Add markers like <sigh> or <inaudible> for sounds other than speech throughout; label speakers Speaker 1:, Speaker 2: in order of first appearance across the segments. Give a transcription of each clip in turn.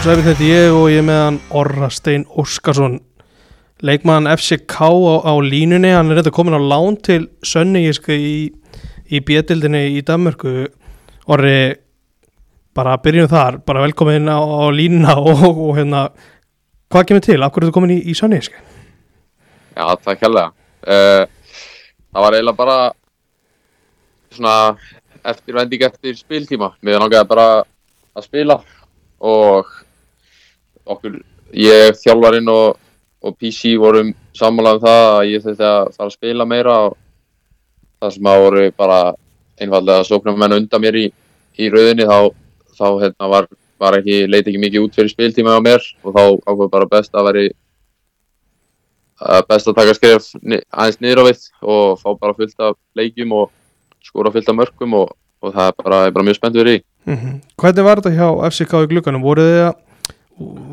Speaker 1: Sæfinn þetta ég og ég er með hann Orra Stein Óskarsson leikmann FCK á, á línunni hann er reynda komin á lán til Sönnigiska í, í bjöldildinni í Danmörku Orri, bara byrjum þar bara velkomin á, á línuna <laughs> og, og, hérna hvað kemur til, hverju er þú komin í, í Sönnigiska?
Speaker 2: Já, takk hérlega. Uh, það var eiginlega bara svona eftirvending eftir spiltíma. Mér langaði bara að spila og okkur, ég, þjálfarinn og, og PC vorum sammálað um það að ég þurfti að fara að spila meira og það sem að voru bara einfallega sóknum menn undan mér í, í rauðinni þá, þá hérna, var, var ekki, leiti ekki mikið út fyrir spiltíma á mér og þá ákveð bara best að veri best að taka skref aðeins niður á við og fá bara fullt af leikjum og skora fullt af mörgum og, og það er bara, er bara mjög spennt fyrir því.
Speaker 1: Mm Hvernig var þetta hjá FCK í glukkanum? Voru þið að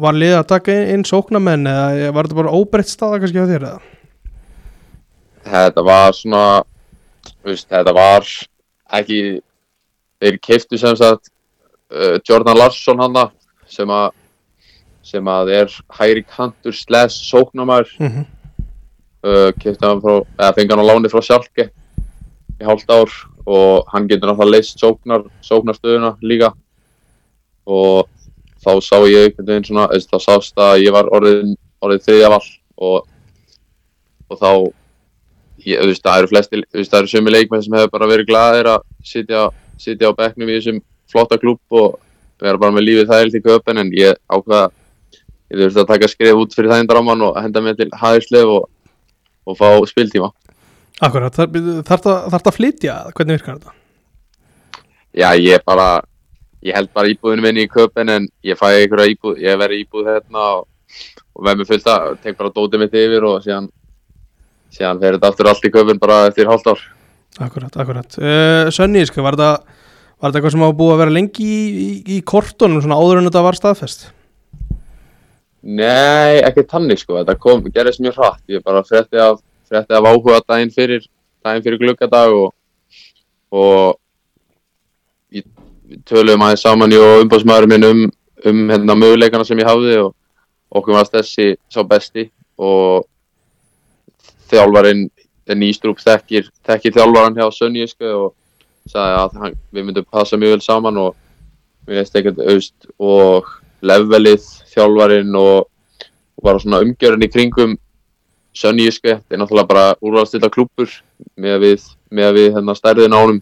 Speaker 1: var liðið að taka inn, sóknamenn eða var þetta bara óbreytt staða kannski á þér eða?
Speaker 2: Þetta var svona, veist, þetta var ekki, þeir keiftu sem sagt uh, Jordan Larsson hana sem að sem að er hægri kantur slash sóknarmær
Speaker 1: Mm -hmm.
Speaker 2: uh, keifti hann frá, eða fengi hann á láni frá Sjálke í hálft ár og hann getur náttúrulega leist sóknar, sóknarstöðuna líka og þá sá ég einhvern veginn svona, eða þá sást að ég var orðin, orðin þriðja vall og, og þá ég, þú veist, það eru flesti, þú veist, það eru sömu leikmenn sem hefur bara verið glaðir að sitja, sitja á bekknum í þessum flotta klúb og vera bara með lífið þægilt í köpen en ég ákveða ég þurfti að taka skrif út fyrir þægindaramman og henda mér til hæðisleif og, og fá spiltíma.
Speaker 1: Akkurat, þarf það að flytja? Hvernig virkar þetta?
Speaker 2: Já, ég bara, ég held bara íbúðinu minni í köpen en ég fæ einhverja íbúð, ég verði íbúð hérna og, og verð mér fullt að, tek bara dótið mitt yfir og síðan, síðan fer þetta aftur allt í köpen bara eftir hálft ár.
Speaker 1: Akkurat, akkurat. Uh, Sönníska, var þetta var þetta eitthvað sem hafa búið að vera lengi í, í, í kortunum svona áður en þetta var staðfest?
Speaker 2: Nei, ekki tannig sko, þetta kom, gerðist mjög hratt, ég bara frétti af, frétti af áhuga daginn fyrir, daginn fyrir gluggadag og, og töluðum aðeins saman ég og umbásmaðurinn minn um, um hérna möguleikana sem ég hafði og okkur varst þessi sá besti og þjálfarinn Nýstrúp þekkir, þekkir þjálfaran hjá Sönnísku og sagði að hann, við myndum passa mjög vel saman og við veist ekkert auðst og levelið þjálfarinn og, og bara svona umgjörinn í kringum Sönnísku, þetta er náttúrulega bara úrvalstilla klúpur með við, með við hérna stærðin ánum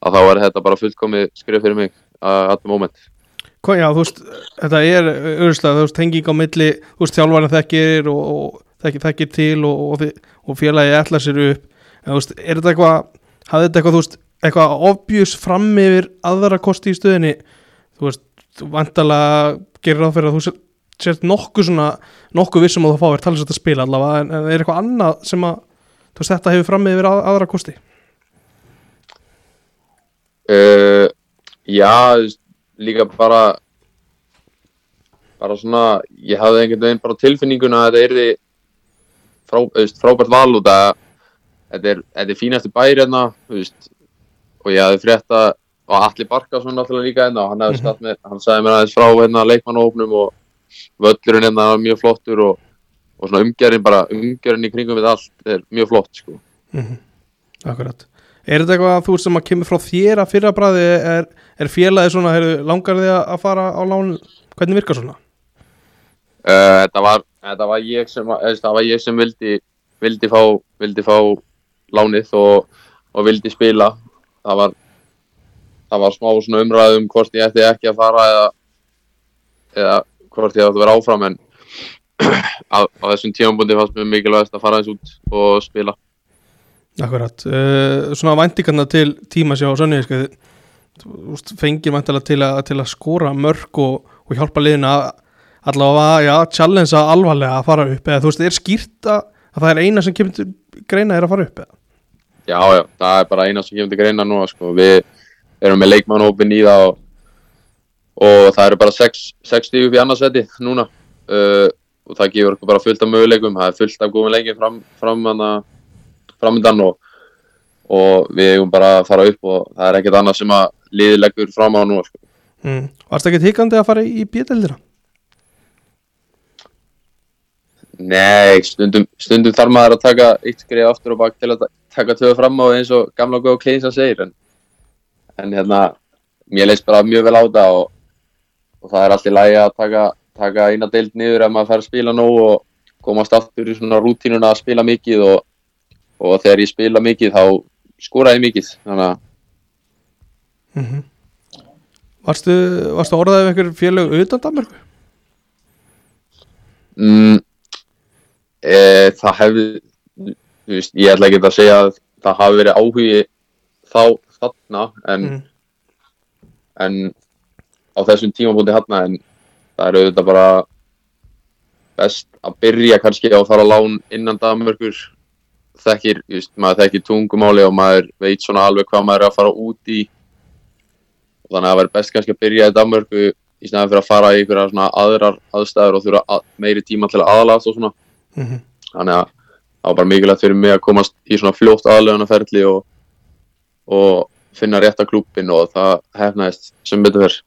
Speaker 2: að þá er þetta bara fullkomið skrif fyrir mig að þetta moment.
Speaker 1: Hvað, já, þú veist, þetta er auðvitað, þú veist, tenging á milli, þú veist, þjálfarinn þekkir og, og þekkir, þekkir til og, og, og félagi ætlar sér upp. En þú veist, er þetta eitthvað hafði þetta eitthvað, þú veist, eitthvað obvious fram yfir aðra kosti í stöðinni? Þú veist, þú vantalega gerir ráð fyrir að þú sért, sért nokkuð svona, nokkuð vissum að þú fáir talsett að spila allavega, en er eitthvað annað sem að, þú veist, þetta hefur fram yfir að, aðra kosti
Speaker 2: Uh, já, líka bara bara svona, ég hafði einhvern veginn bara tilfinninguna að þetta yrði frá, frábært val út að þetta er, þetta er fínasti bæri hérna, og ég hafði frétt að og Alli Barkason náttúrulega líka hérna og hann hefði
Speaker 1: Mhm.
Speaker 2: skatt með, hann sagði mér aðeins frá hérna leikmannófnum og völlurinn hérna var mjög flottur og, og svona umgerðin bara, umgerðin í kringum við allt er mjög flott, sko.
Speaker 1: mm Akkurat Er þetta eitthvað að þú sem að kemur frá þér að fyrra bræði er, er félagi svona, heyrðu, langar þið að fara á lán hvernig virkar svona?
Speaker 2: Uh, þetta, var, þetta var ég sem, það var ég sem vildi, vildi, fá, vildi fá lánið og, og vildi spila. Það var, það var smá umræðum hvort ég ætti ekki að fara eða, eða hvort ég ætti að vera áfram en <clears throat> á, á þessum tímambundi fannst mér mikilvægast að fara eins út og spila.
Speaker 1: Akkurat, uh, svona væntingarna til tíma sjá sönni sko, þú veist, fengir væntilega til, að- til að skora mörg og, og hjálpa liðin að allavega, já, challengea alvarlega að fara upp eða þú veist, er skýrt að, að það er eina sem kemur til greina er að fara upp eða?
Speaker 2: Já, já, það er bara eina sem kemur til greina núna sko. Við erum með leikmannhópin í það og, og það eru bara 6 stíg upp í annarsæti núna uh, og það gefur okkur bara fullt af möguleikum það er fullt af góðum leikin fram, fram hana, framöndan og, og við eigum bara að fara upp og það er ekkert annað sem að liði leggur fram á núna sko.
Speaker 1: Mm. Varst ekki tíkandi að fara í bjöldildina?
Speaker 2: Nei, stundum, stundum þarf maður að taka eitt skrif aftur og bak til að ta- taka tvö fram á eins og gamla góða Kleinsa segir en, en hérna, mér leist bara mjög vel á þetta og, og það er allt í lagi að taka, taka eina deild niður ef maður fær að spila nóg og komast aftur í svona rútínuna að spila mikið og, og þegar ég spila mikið þá skora ég mikið þannig að
Speaker 1: mm Varstu, varstu orðaðið við einhver félög utan Danmörku?
Speaker 2: mm, e, það hefði veist, ég ætla ekki að segja að það hafi verið áhugi þá þarna en,
Speaker 1: Mm.
Speaker 2: en á þessum tímabúndi þarna en það er auðvitað bara best að byrja kannski á fara að lán innan Danmörkur þekkir, veist, maður þekkir tungumáli og maður veit svona alveg hvað maður er að fara út í. Og þannig að það væri best kannski að byrja í Danmörku í snæðan fyrir að fara í einhverja svona aðrar aðstæður og þurfa að, meiri tíma til að aðlast og svona.
Speaker 1: Mm
Speaker 2: þannig að það var bara mikilvægt fyrir mig að komast í svona fljótt aðlöðunarferli og, og finna rétta klúppin og það hefnaðist sem betur fyrr.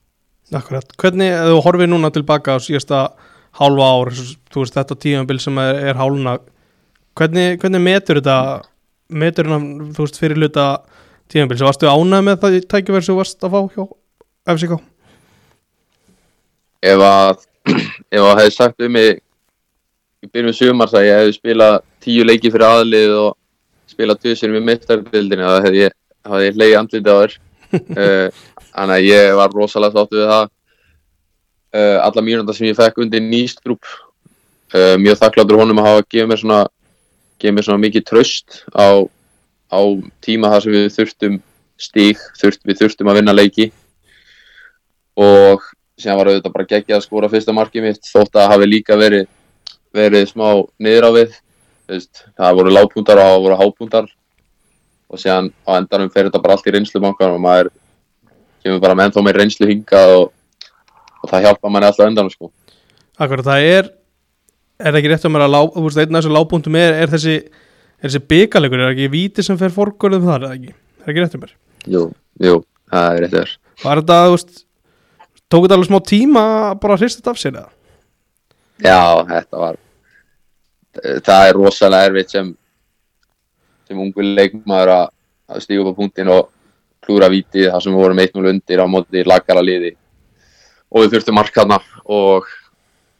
Speaker 1: Akkurat, hvernig, ef þú horfið núna tilbaka á síðasta hálfa ár, þú veist þetta tímabil sem er, er háluna hvernig, hvernig metur þetta metur þetta, þú veist, fyrir hluta tímabil, sem varstu ánægð með það tækifæri sem þú varst að fá hjá FCK?
Speaker 2: Ef að, <clears throat> ef að hefði sagt um mig í byrjun sumars að ég hefði spilað tíu leiki fyrir aðlið og spilað tvisir með mittardildinni þá hefði ég, ég leiði andliti á þér. uh, <laughs> þannig að ég var rosalega sáttu við það. Uh, alla mínundar sem ég fekk undir nýst grúp. Uh, mjög þakkláttur honum að hafa gefið mér svona, gefið mér svona mikið tröst á, á tíma þar sem við þurftum stík, þurft, við þurftum að vinna leiki og síðan var auðvitað bara geggjað að skora fyrsta markið mitt þótt að hafi líka verið, verið smá niður á við það voru lágpúntar og það voru hápúntar og síðan á endanum fer þetta bara allt í reynslubankan og maður kemur bara með ennþá meir reynslu hingað og, og það hjálpa manni alltaf endanum sko.
Speaker 1: Akkurat, það er er það ekki rétt að mér að lá, veist, einn af þessu lágbúndum er, er þessi þessi byggarleikur, er það ekki víti sem fer fórgörðum þar, er það ekki? Er það ekki rétt að mér?
Speaker 2: Jú, jú, það er rétt þér.
Speaker 1: Var þetta, þú veist tók þetta alveg smá tíma bara að hrista þetta af sér eða?
Speaker 2: Já, þetta var það er rosalega erfitt sem sem ungu leikmaður að, stíga upp á punktin og klúra vítið þar sem við vorum 1-0 undir á móti lagara liði og við þurftum mark hana og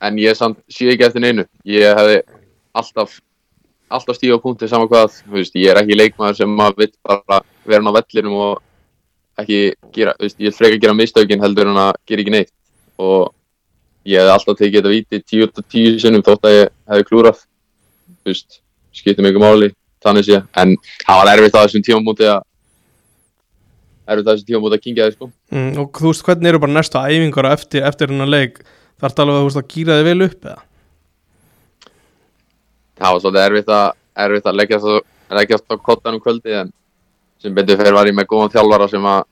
Speaker 2: en ég samt sé ekki eftir neinu. Ég hefði alltaf alltaf stíga á punktin saman hvað veist, ég er ekki leikmaður sem maður vill bara vera á vellinum og ekki gera, veist, ég freka gera mistökin heldur en að gera ekki neitt. Og ég hefði alltaf tekið þetta víti 10-10 sinnum þótt að ég hefði klúrað skipti mikið máli þannig sé, en það var erfitt á þessum tímamúti að erfitt á þessum tímamúti að kingja þið sko.
Speaker 1: Mm, og þú veist, hvernig eru bara næstu æfingar eftir, eftir hennar leik þarf þetta alveg að, gýra þig vel upp eða?
Speaker 2: það var svolítið erfitt að, erfitt að leggjast, á, leggjast á kottan um kvöldi en sem betur fyrir var ég með góðan þjálfara sem að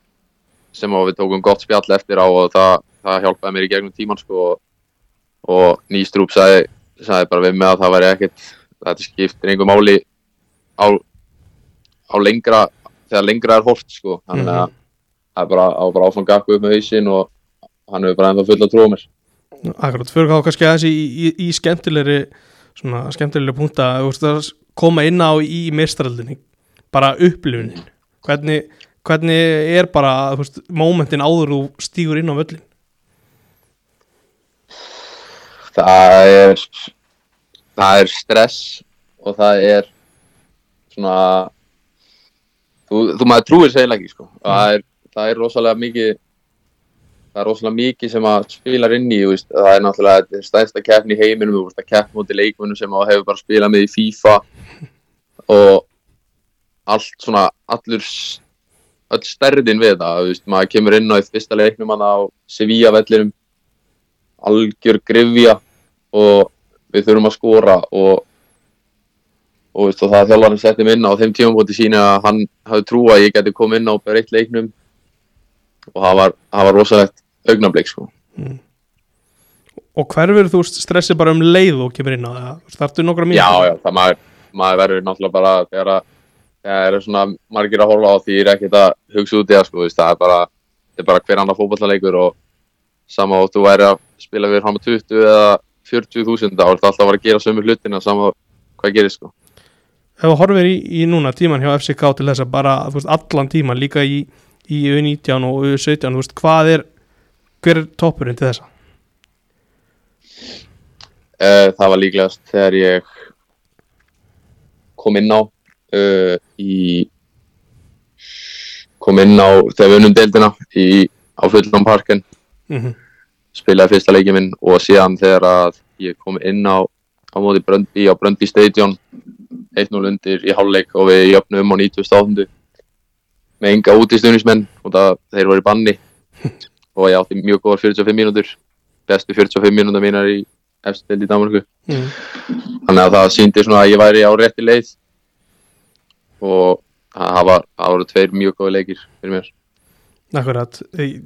Speaker 2: sem að við tókum gott spjall eftir á og það, það hjálpaði mér í gegnum tíman sko og, og Nýstrúp sagði, sagði bara við mig að það væri ekkert þetta skiptir einhver máli á, á lengra þegar lengra er hort sko þannig að
Speaker 1: Mhm.
Speaker 2: það er bara, á bara áfram gakku upp með hausinn og hann hefur bara ennþá full að trúa mér
Speaker 1: Akkurat, fyrir þá kannski aðeins í, í, í skemmtilegri svona skemmtilegri veist, að koma inn á í mestraldinni bara upplifunin hvernig, hvernig er bara veist, momentin áður þú stígur inn á völlin
Speaker 2: það er það er stress og það er svona þú, þú maður trúir segil ekki sko. það, er, það er rosalega mikið það er rosalega mikið sem að spilar inn í veist. það er náttúrulega stærsta keppni í heiminum þú veist að keppn mútið leikmunum sem að hefur bara spilað með í FIFA og allt svona allur öll stærðin við það veist, maður kemur inn á í fyrsta leiknum á Sevilla vellinum algjör grifja og við þurfum að skora og og, veist, og það þjálfarinn setti mig inn á þeim tímabóti sína að hann hafi trú að ég geti komið inn á bara eitt leiknum og það var, það var rosalegt augnablik sko.
Speaker 1: og hverfur þú veist, stressi bara um leið og kemur inn á það þarftu nokkra mínútur?
Speaker 2: já, já, það maður, maður verður náttúrulega bara þegar að það eru svona margir að horfa á því er ekkert að hugsa út í það sko, það er bara, það bara hver annar fótballleikur og sama og þú væri að spila við á 20 eða 40.000 þá er þetta alltaf að vera að gera sömu hlutina saman hvað gerir sko
Speaker 1: ef þú horfir í, í núna tíman hjá FCK til þess að bara, veist, allan tíman líka í, í U19 og U17 þú veist, hvað er, hver er toppurinn til þessa?
Speaker 2: uh, það var líklegast þegar ég kom inn á uh, í kom inn á þegar við unnum deildina í, á fullum parken
Speaker 1: Mm
Speaker 2: spilaði fyrsta leikið minn og síðan þegar að ég kom inn á á móti Bröndby á Bröndby Stadion 1-0 undir í hálfleik og við jöfnum á 98 með enga útistunismenn og það þeir voru í banni. <laughs> Og ég átti mjög góðar 45 mínútur bestu 45 mínútur mínar í eftir í Danmarku
Speaker 1: -hmm.
Speaker 2: þannig að það síndi svona að ég væri á rétti leið. Og það var, voru tveir mjög góði leikir fyrir mér.
Speaker 1: Akkurat, ég,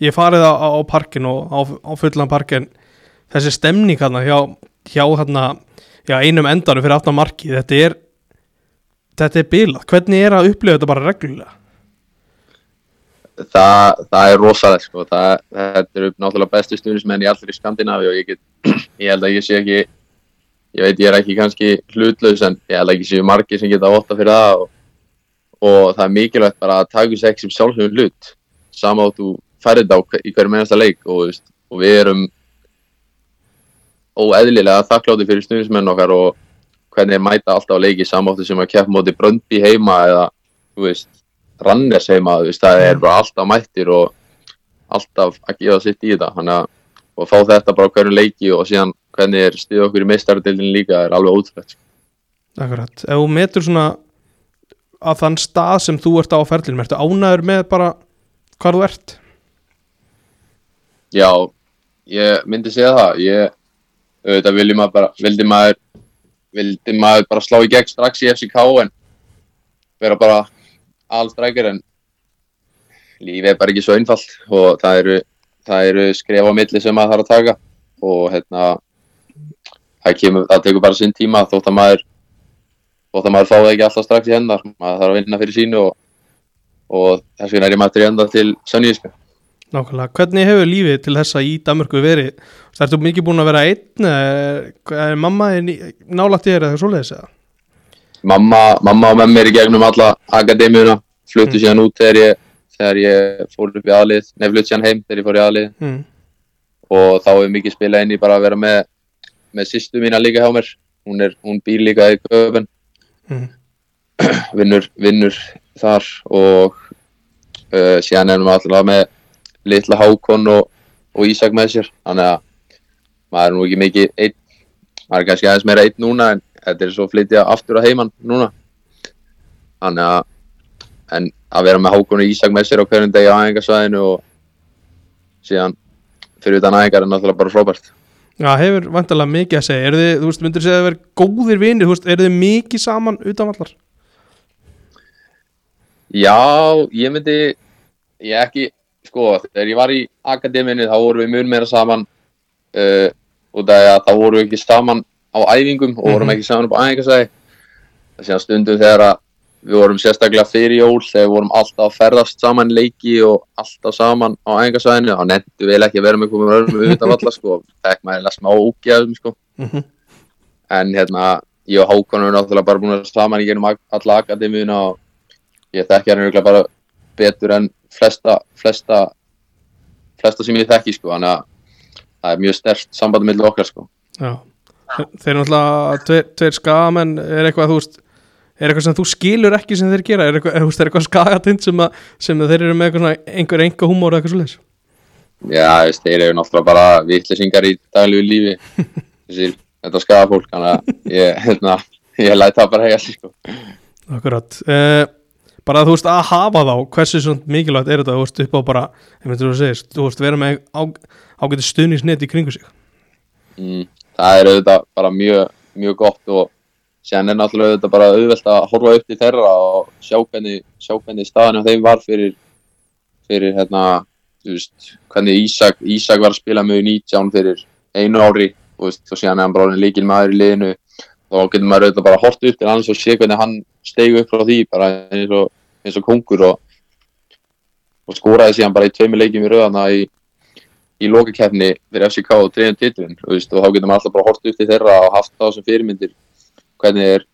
Speaker 1: ég farið á, á parkin og á, á fullan parkin þessi stemning hérna hjá, hjá hérna, já, einum endanum fyrir aftan marki, þetta er þetta er bilað, hvernig er að upplifa þetta bara reglulega?
Speaker 2: Það, það er rosalega sko. það, þetta eru náttúrulega bestu stuðnismenn í allir í Skandinavi og ég, get, <clears throat> ég held að ég sé ekki ég veit ég er ekki kannski hlutlaus en ég held að ekki séu margir sem geta óta fyrir það og, og það er mikilvægt bara að taka sér ekki sem sjálfsögum hlut sama átt færið þetta á í hverju mennasta leik og, veist, og við erum óeðlilega þakkláti fyrir stuðnismenn okkar og hvernig mæta alltaf leiki samáttu sem að keppa móti Bröndby heima eða þú veist Ranners heima, þú veist, það er bara alltaf mættir og alltaf að gefa sitt í þetta, þannig að og fá þetta bara á hverju leiki og síðan hvernig er stuð okkur í meistardildin líka er alveg ótrúlegt.
Speaker 1: Akkurat, ef þú metur svona að þann stað sem þú ert á ferlinum, ertu ánæður með bara hvar þú ert?
Speaker 2: Já, ég myndi segja það, ég, auðvitað vildi maður bara, vildi maður, vildi maður bara slá í gegn strax í FCK en vera bara allstrækir en lífið er bara ekki svo einfalt og það eru, það eru skref á milli sem maður þarf að taka og hérna það, kemur, það tekur bara sinn tíma þótt að maður þótt að maður fá það ekki alltaf strax í hendar maður þarf að vinna fyrir sínu og, og þess vegna er ég maður til enda til Sönníska
Speaker 1: Nákvæmlega, hvernig hefur lífið til þessa í Danmörku verið? Það ertu mikið búin að vera einn, er, er mamma nálægt þér eða svoleiðis eða?
Speaker 2: Mamma, mamma og með mér í gegnum alla akademíuna fluttu
Speaker 1: Mm.
Speaker 2: síðan út þegar ég, þegar ég fór upp í aðlið, nefn flutt síðan heim þegar ég fór í aðlið
Speaker 1: Mm.
Speaker 2: og þá hefur mikið spilað inn í bara að vera með með sýstu mína líka hjá mér hún, er, hún býr líka í köfun
Speaker 1: Mm. <clears throat>
Speaker 2: vinnur, vinnur þar og uh, síðan erum við alltaf með litla Hákon og, og Ísak með sér þannig að maður er nú ekki mikið einn maður er kannski aðeins meira einn núna en þetta er svo flytja aftur að heiman núna. Þannig að en að vera með Hákon og Ísak með sér á hverjum degi á æfingarsvæðinu og síðan fyrir utan æfingar er náttúrulega bara frábært.
Speaker 1: Já, hefur vantilega mikið að segja, þið, þú veist, myndir segja að það verið góðir vinir, veist, eru þið mikið saman utanvallar?
Speaker 2: Já, ég myndi ég ekki, sko, þegar ég var í akademinu þá vorum við mjög meira saman uh, og það er að þá vorum við ekki saman á æfingum og vorum
Speaker 1: Mhm.
Speaker 2: ekki saman upp á æfingarsæði það sé að stundum þegar að við vorum sérstaklega fyrir jól þegar við vorum alltaf að ferðast saman leiki og alltaf saman á æfingarsæðinu þá nefndu við ekki að vera með komum örmum utan valla sko, <laughs> það er maður smá ógæðum sko
Speaker 1: Mm -hmm.
Speaker 2: en hérna, ég og Hákon erum náttúrulega bara búin að saman í genum ak- alla akademíuna og ég hann örugglega bara betur en flesta, flesta flesta sem ég þekki sko, þannig að það er mjög stert sambandi millir okkar sko.
Speaker 1: Já, þeir eru náttúrulega tveir, tveir skagamenn, er eitthvað, þú veist, er eitthvað sem þú skilur ekki sem þeir gera, er eitthvað, er, er eitthvað skagatind sem, að, sem að þeir eru með einhver enga húmór eða eitthvað svoleiðis?
Speaker 2: Já, veist, þeir eru náttúrulega bara vittlisingar í daglegu lífi. <laughs> Þessir, þetta skaða fólk þannig að ég, hérna, ég læt það bara hega sko.
Speaker 1: Akkurat. Uh, Bara þú veist að hafa þá Hversu svona mikilvægt er þetta Þú veist upp á bara Ég myndir þú segist Þú veist vera með ágæti stuðnisnet í kringu sig?
Speaker 2: Mm, Það er auðvitað bara mjög, mjög gott og séðan er náttúrulega auðvitað bara auðvelt að horfa upp til þeirra og sjá hvernig, sjá hvernig staðan á þeim var fyrir, fyrir hérna, þú veist, hvernig Ísak, Ísak var að spila með 19 fyrir einu ári og, veist, og síðan er hann bara orðinn líkil maður í liðinu. Þá getur maður auðvitað bara hort upp til hans og sé hvernig hann stegi upp frá því bara eins og, eins og kongur og, og skoraði síðan bara í tveimur leikjum í rauðana í, í lokakefni fyrir FCK og treyðum titlun og, þá getur maður alltaf bara hort upp til þeirra og haft það sem fyrirmyndir hvernig þeir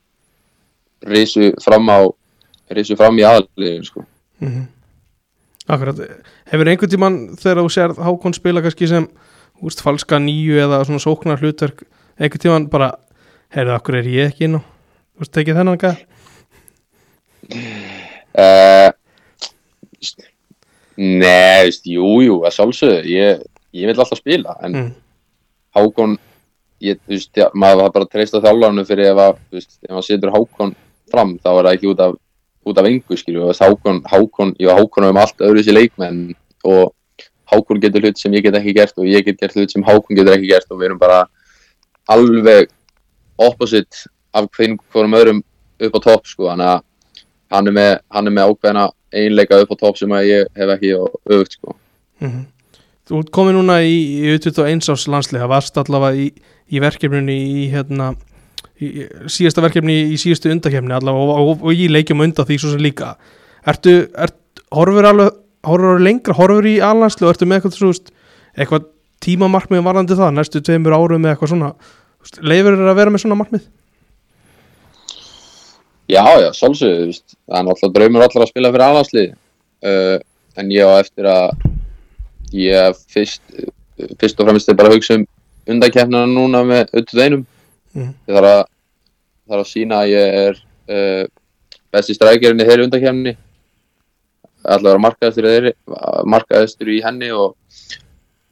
Speaker 2: risu fram á risu fram í aðaliðin sko.
Speaker 1: mm Akkurat, hefur einhvern tímann þegar þú sér Hákon spila kannski sem úst, falska nýju eða svona sóknar hlutverk einhvern tímann bara, heyrðu, okkur er ég ekki inn og þú veist, tekið þennan gæð
Speaker 2: uh, Nei, veist, jú, jú, að sjálfsögðu. Ég, ég vil alltaf spila en
Speaker 1: mm.
Speaker 2: Hákon ég, þú veist, já, maður var bara að treysta þjálfarnu fyrir ef að, þú veist, ef maður setur Hákon fram, þá er það ekki út af út af engu, skilju, og Hákon, Hákon ég og Hákon hefum allt öðru sér leikmenn og Hákon getur hlut sem ég get ekki gert og ég get gert hlut sem Hákon getur ekki gert og við erum bara alveg opposite af hverjum öðrum upp á topp, sko, þannig að hann er með, hann er með ákveðina einleika upp á topp sem ég hef ekki og auðvögt, sko.
Speaker 1: Mm Þú komið núna í, í 21 árs landslið, það varst allavega í, í verkefninu í hérna í, síðasta verkefni í síðustu undakefni allavega og, og, og, í leikjum undan því svo sem líka. Ertu, ert, horfur alveg horfur lengra, horfur í allandslu og ertu með eitthvað, veist, eitthvað tímamarkmið varðandi það, næstu tveimur árum með eitthvað svona, leifur þér að vera með svona markmið?
Speaker 2: Já, já, veist, það er náttúrulega draumur allar að spila fyrir aðlandslið uh, en ég á eftir að hef fyrst, fyrst og fremst er bara að hugsa um undakefnina núna með öllu einum
Speaker 1: Mhm.
Speaker 2: ég þarf að, þarf að sína að ég er uh, besti strækjarinn í þeirri undakefni allar að vera markaðistur í henni og,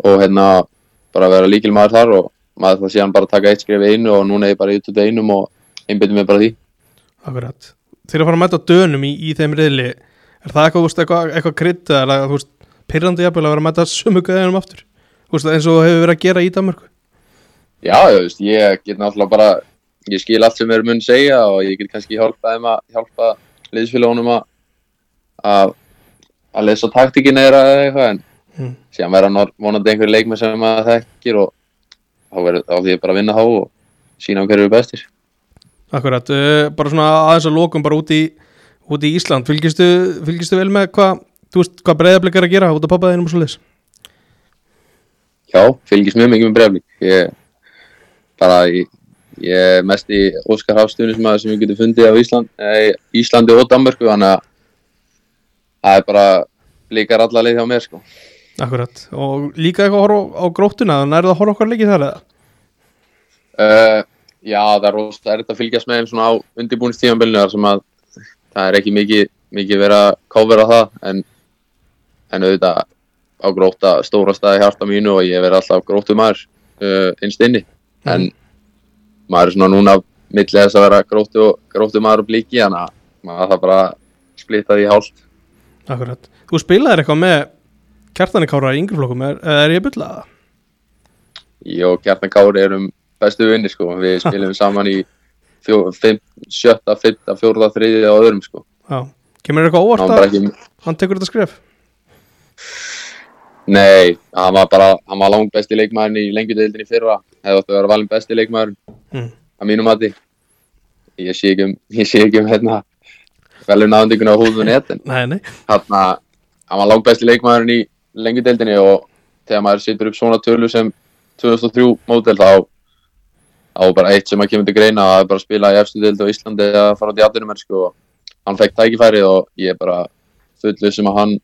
Speaker 2: og hérna bara vera líkil maður þar og maður það síðan bara taka eitt skrif einu og núna er ég bara í öllu einum og einbyttum mig bara því
Speaker 1: Akkurat. Þeir að fara að mæta dönum í, í þeim reyðli er það eitthvað, eitthvað, eitthvað krydd eða þú veist, pyrrandi jafnvel að vera að mæta sömu gæðinum aftur veist, eins og hefur verið að gera í Danmörku
Speaker 2: Já, þú veist, ég get náttúrulega bara, ég skil allt sem þeir mun segja og ég get kannski hjálpað þeim að hjálpa liðsfélagunum að, að, lesa taktikina þeirra eða eitthvað en
Speaker 1: Mm.
Speaker 2: síðan verða vonandi einhverju leikmenn sem maður þekkir og þá verður því ég bara að vinna þá og sína hverju eru bestir.
Speaker 1: Akkurat, uh, bara svona aðeins að lokum bara út í, út í Ísland fylgistu, fylgistu vel með hvað þú veist, hvað breyðablik er að gera út af pappaðinum og svo leis
Speaker 2: Já, fylgist mjög mikið með breyflik. Ég bara, ég, ég er mest í Óskar Hafstunismæður sem ég getur fundið á Ísland, eh, Íslandi og Danmörku þannig að það er bara líkar alla leið hjá mér sko.
Speaker 1: Akkurat, og líka eitthvað að horfa á gróttuna þannig er það að horfa okkar leikið þar eða
Speaker 2: Uh, já, það er rosa erfitt að fylgjast með þeim svona á undirbúinistímanbylnu þar sem að það er ekki mikið, mikið verið að kofera það en, en auðvitað á gróta stóra staði hjarta mínu og ég verið alltaf gróttu maður uh, innst inni. En maður er svona núna milli þess að vera gróttu, gróttu maður og blíki þannig að maður það bara splitta því hálft.
Speaker 1: Akkurat, þú spilaðir eitthvað með kjartani kára í yngri flokkum er, er ég byllaða?
Speaker 2: og Kjartan Kári erum bestu vinni sko, við <laughs> spilum saman í sjötta, fyrta, fjórða, þriðja og öðrum sko.
Speaker 1: Já, kemur þér eitthvað óvart að hann tekur þetta skref?
Speaker 2: Nei, hann var bara, hann var langt besti leikmaðurinn í lengjudeildinni fyrra. Hefði átt að vera valin besti leikmaður
Speaker 1: Mm.
Speaker 2: að mínum mati. Ég sé ekki um, <laughs> ég sé ekki um hérna velum náðundikuna á húðun etin
Speaker 1: Nei, nei,
Speaker 2: hann hann var langt besti leikmaðurinn í lengjudeildinni og þegar maður situr upp svona tölu sem 2003 mótel þá þá bara eitt sem að kemur til greina að bara spila í efstu deild á Íslandi eða fara út í atvinnumennsku og hann fekk tækifæri og ég er bara fullu sem að hann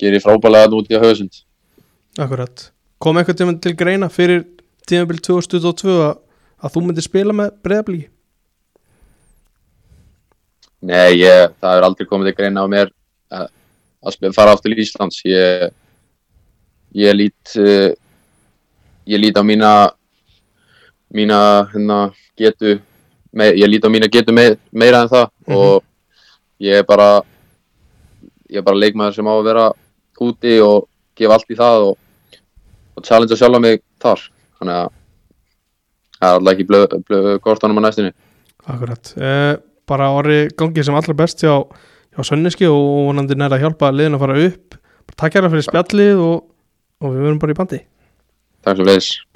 Speaker 2: gerir frábælega út í að höfusund
Speaker 1: akkurat kom eitthvað tíma til greina fyrir tímabil 2022 að, að þú myndir spila með breyðablíki?
Speaker 2: Nei, ég, það er aldrei komið til greina á mér að, að spila, fara aftur í Íslands. Ég, ég lít, uh, ég lít á mína, mína hérna, getu, me, ég lít á mína getu me, meira en það
Speaker 1: Mhm.
Speaker 2: og ég er bara, ég er bara leikmaður sem á að vera úti og gefa allt í það og, og challengea sjálfa mig þar. Þannig að það er alltaf ekki blöð, blöð kortanum á næstinni.
Speaker 1: Akkurat, eh, bara orði gangi sem allra best hjá, hjá Sönniski og vonandi næra að hjálpa liðin að fara upp takk hérna fyrir spjallið og, og við verum bara í bandi
Speaker 2: Takk svo fyrir.